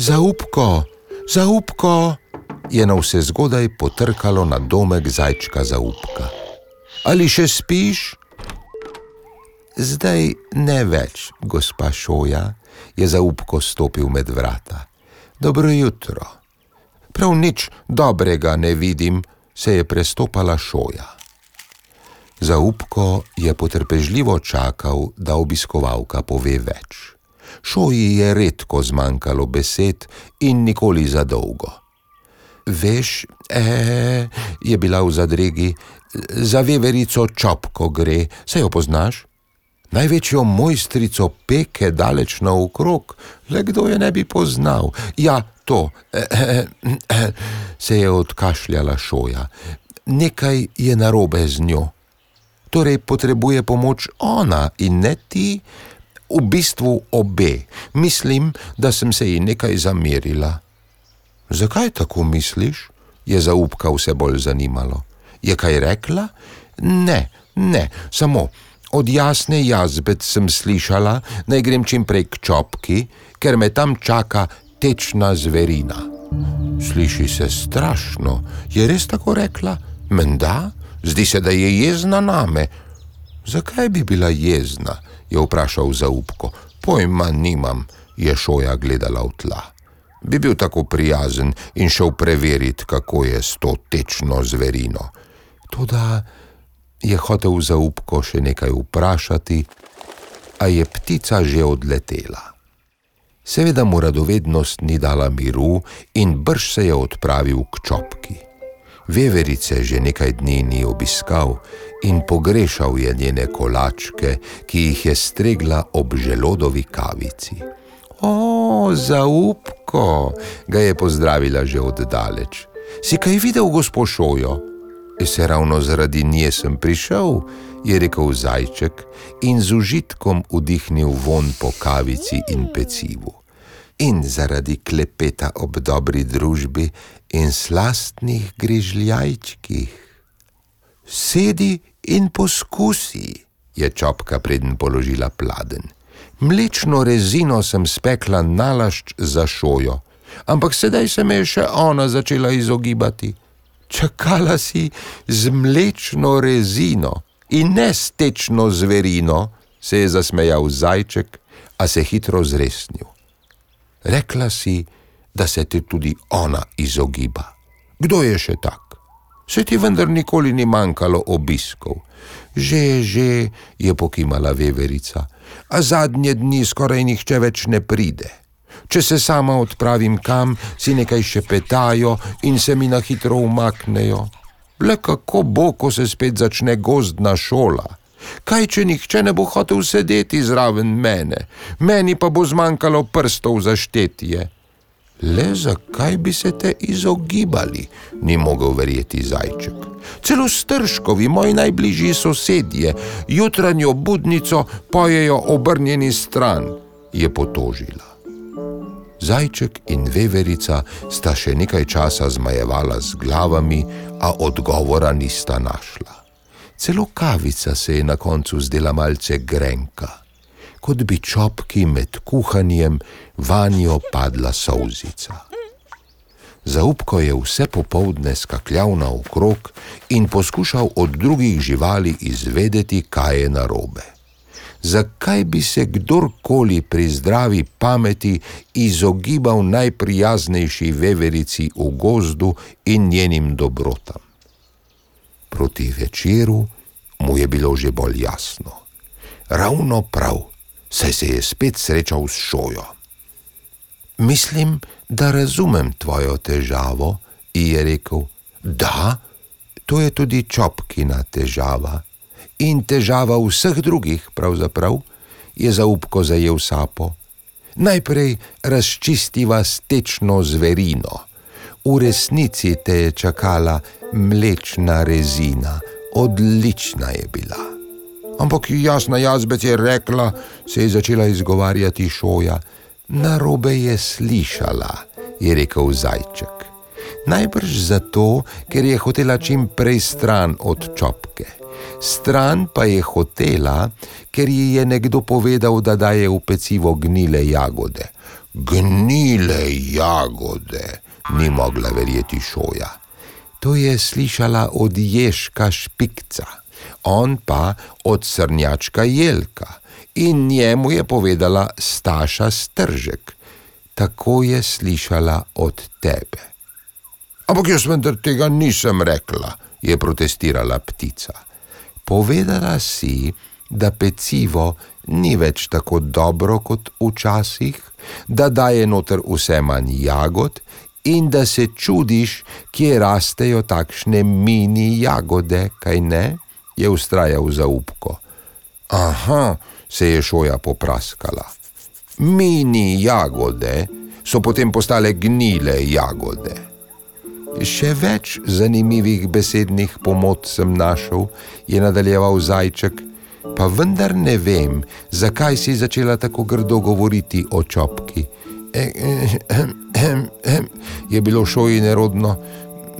Zaupko, zaupko, je na vse zgodaj potrkalo na domek zajčka zaupka. Ali še spiš? Zdaj ne več, gospa Šoja, je zaupko stopil med vrata. Dobro jutro. Prav nič dobrega ne vidim, se je prestopala Šoja. Zaupko je potrpežljivo čakal, da obiskovalka pove več. Šoji je redko zmanjkalo besed in nikoli za dolgo. Veš, e, je bila v zadregi, za veverico čopko gre, se jo poznaš? Največjo mojstrico peke daleč naokrog, le kdo je ne bi poznal. Ja, to, e, e, e, se je odkašljala šoja. Nekaj je narobe z njo. Torej potrebuje pomoč ona in ne ti, v bistvu obe. Mislim, da sem se ji nekaj zamerila. Zakaj tako misliš? je zaupka vse bolj zanimalo. Je kaj rekla? Ne, ne, samo od jasne jazbec sem slišala, naj grem čim prej k čopki, ker me tam čaka tečna zverina. Sliši se strašno, je res tako rekla? Menda, zdi se, da je jezna name. Zakaj bi bila jezna? Je vprašal zaupko. Pojma nimam, je šoja gledala v tla. Bi bil tako prijazen in šel preveriti, kako je s to tečno zverino. Toda je hotel zaupko še nekaj vprašati, a je ptica že odletela. Seveda mu radovednost ni dala miru in brž se je odpravil k čopki. Veverice že nekaj dni ni obiskal in pogrešal je njene kolačke, ki jih je stregla ob želodovi kavici. O, zaupko, ga je pozdravila že oddaleč. Si kaj videl, gospod Šojo? Se ravno zaradi nje sem prišel, je rekel zajček in z užitkom vdihnil von po kavici in pecivu. In zaradi klepeta ob dobri družbi in slastnih grižljajčkih. Sedi in poskusi, je čopka preden položila pladen. Mlečno rezino sem spekla nalašč za šojo, ampak sedaj se me je še ona začela izogibati. Čakala si z mlečno rezino in ne s tečno zverino, se je zasmejal zajček, a se hitro zresnil. Rekla si, da se ti tudi ona izogiba. Kdo je še tak? Se ti vendar nikoli ni manjkalo obiskov. Že, že, je pokimala veverica, a zadnje dni skoraj nihče več ne pride. Če se sama odpravim kam, si nekaj šepetajo in se mi na hitro umaknejo. Le kako bo, ko se spet začne gozdna šola? Kaj, če nihče ne bo hotel sedeti zraven mene, meni pa bo zmanjkalo prstov za štetje? Le zakaj bi se te izogibali, ni mogel verjeti zajček. Celo strškovi, moji najbližji sosedje, jutranjo budnico pojejo obrnjeni stran, je potožila. Zajček in veverica sta še nekaj časa zmajevala z glavami, a odgovora nista našla. Celo kavica se je na koncu zdela malce grenka kot bi čopki med kuhanjem vanjo padla solzica. Zaupko je vse popovdne skakljal naokrog in poskušal od drugih živali izvedeti, kaj je narobe. Zakaj bi se kdorkoli pri zdravi pameti izogibal najprijaznejši veverici v gozdu in njenim dobrotam? Proti večeru mu je bilo že bolj jasno. Ravno prav saj se je spet srečal s šojo. Mislim, da razumem tvojo težavo, ji je rekel. Da, to je tudi čopkina težava in težava vseh drugih, pravzaprav, je zaupko zajel sapo. Najprej razčistiva stečno zverino. V resnici te je čakala mlečna rezina, odlična je bila. Ampak jasna jazbec je rekla, se je začela izgovarjati šoja. Na robe je slišala, je rekel zajček. Najbrž zato, ker je hotela čim prej stran od čopke. Stran pa je hotela, ker ji je nekdo povedal, da daje v pecivo gnile jagode. Gnile jagode, ni mogla verjeti šoja. To je slišala od ježka špikca, on pa od srnjačka jelka in njemu je povedala Staša stržek. Tako je slišala od tebe. Ampak jaz vendar tega nisem rekla, je protestirala ptica. Povedala si, da pecivo ni več tako dobro kot včasih, da daje noter vse manj jagod in da se čudiš, kje rastejo takšne mini jagode, kaj ne? Je ustrajal zaupko. Aha, se je šoja popraskala. Mini jagode so potem postale gnile jagode. Še več zanimivih besednih pomot sem našel, je nadaljeval zajček, pa vendar ne vem, zakaj si začela tako grdo govoriti o čopki. E, e, e, e, je bilo šoji nerodno.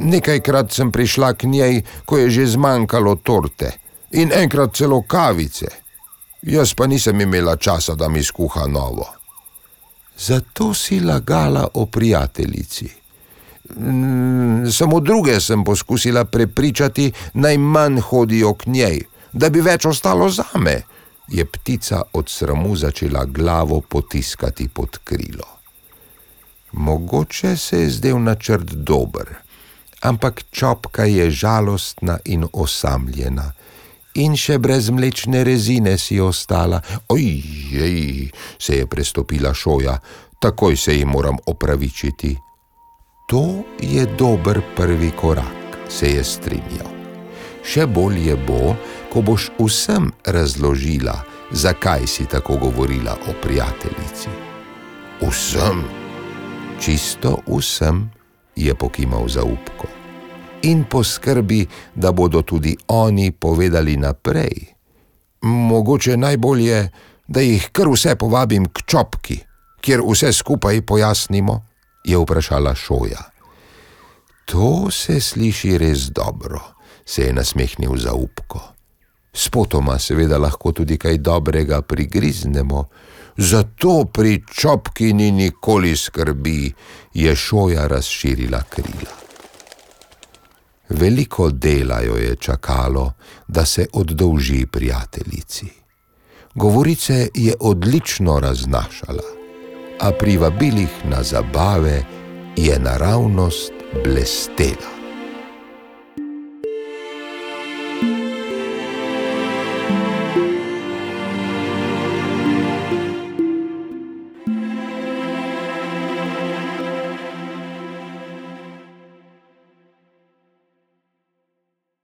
Nekajkrat sem prišla k njej, ko je že zmanjkalo torte in enkrat celo kavice. Jaz pa nisem imela časa, da mi skuha novo. Zato si lagala o prijateljici. Mm, samo druge sem poskusila prepričati, naj manj hodijo k njej, da bi več ostalo za me. Je ptica od sramu začela glavo potiskati pod krilo. Mogoče se je zdel načrt dober, ampak čopka je žalostna in osamljena in še brez mlečne rezine si ostala. Ojej, se je prestopila šoja, takoj se ji moram opravičiti. To je dober prvi korak, se je strinjal. Še bolje bo, ko boš vsem razložila, zakaj si tako govorila o prijateljici. Vsem, čisto vsem, je pokimal zaupko in poskrbi, da bodo tudi oni povedali naprej. Mogoče najbolje, da jih kar vse povabim k čopki, kjer vse skupaj pojasnimo, je vprašala Šoja. To se sliši res dobro, se je nasmehnil za upko. Spotoma seveda lahko tudi kaj dobrega prigriznemo, zato pri čopki ni nikoli skrbi, je Šoja razširila krila. Veliko dela jo je čakalo, da se oddolži prijateljici. Govorice je odlično raznašala, a pri vabilih na zabave je naravnost blestela.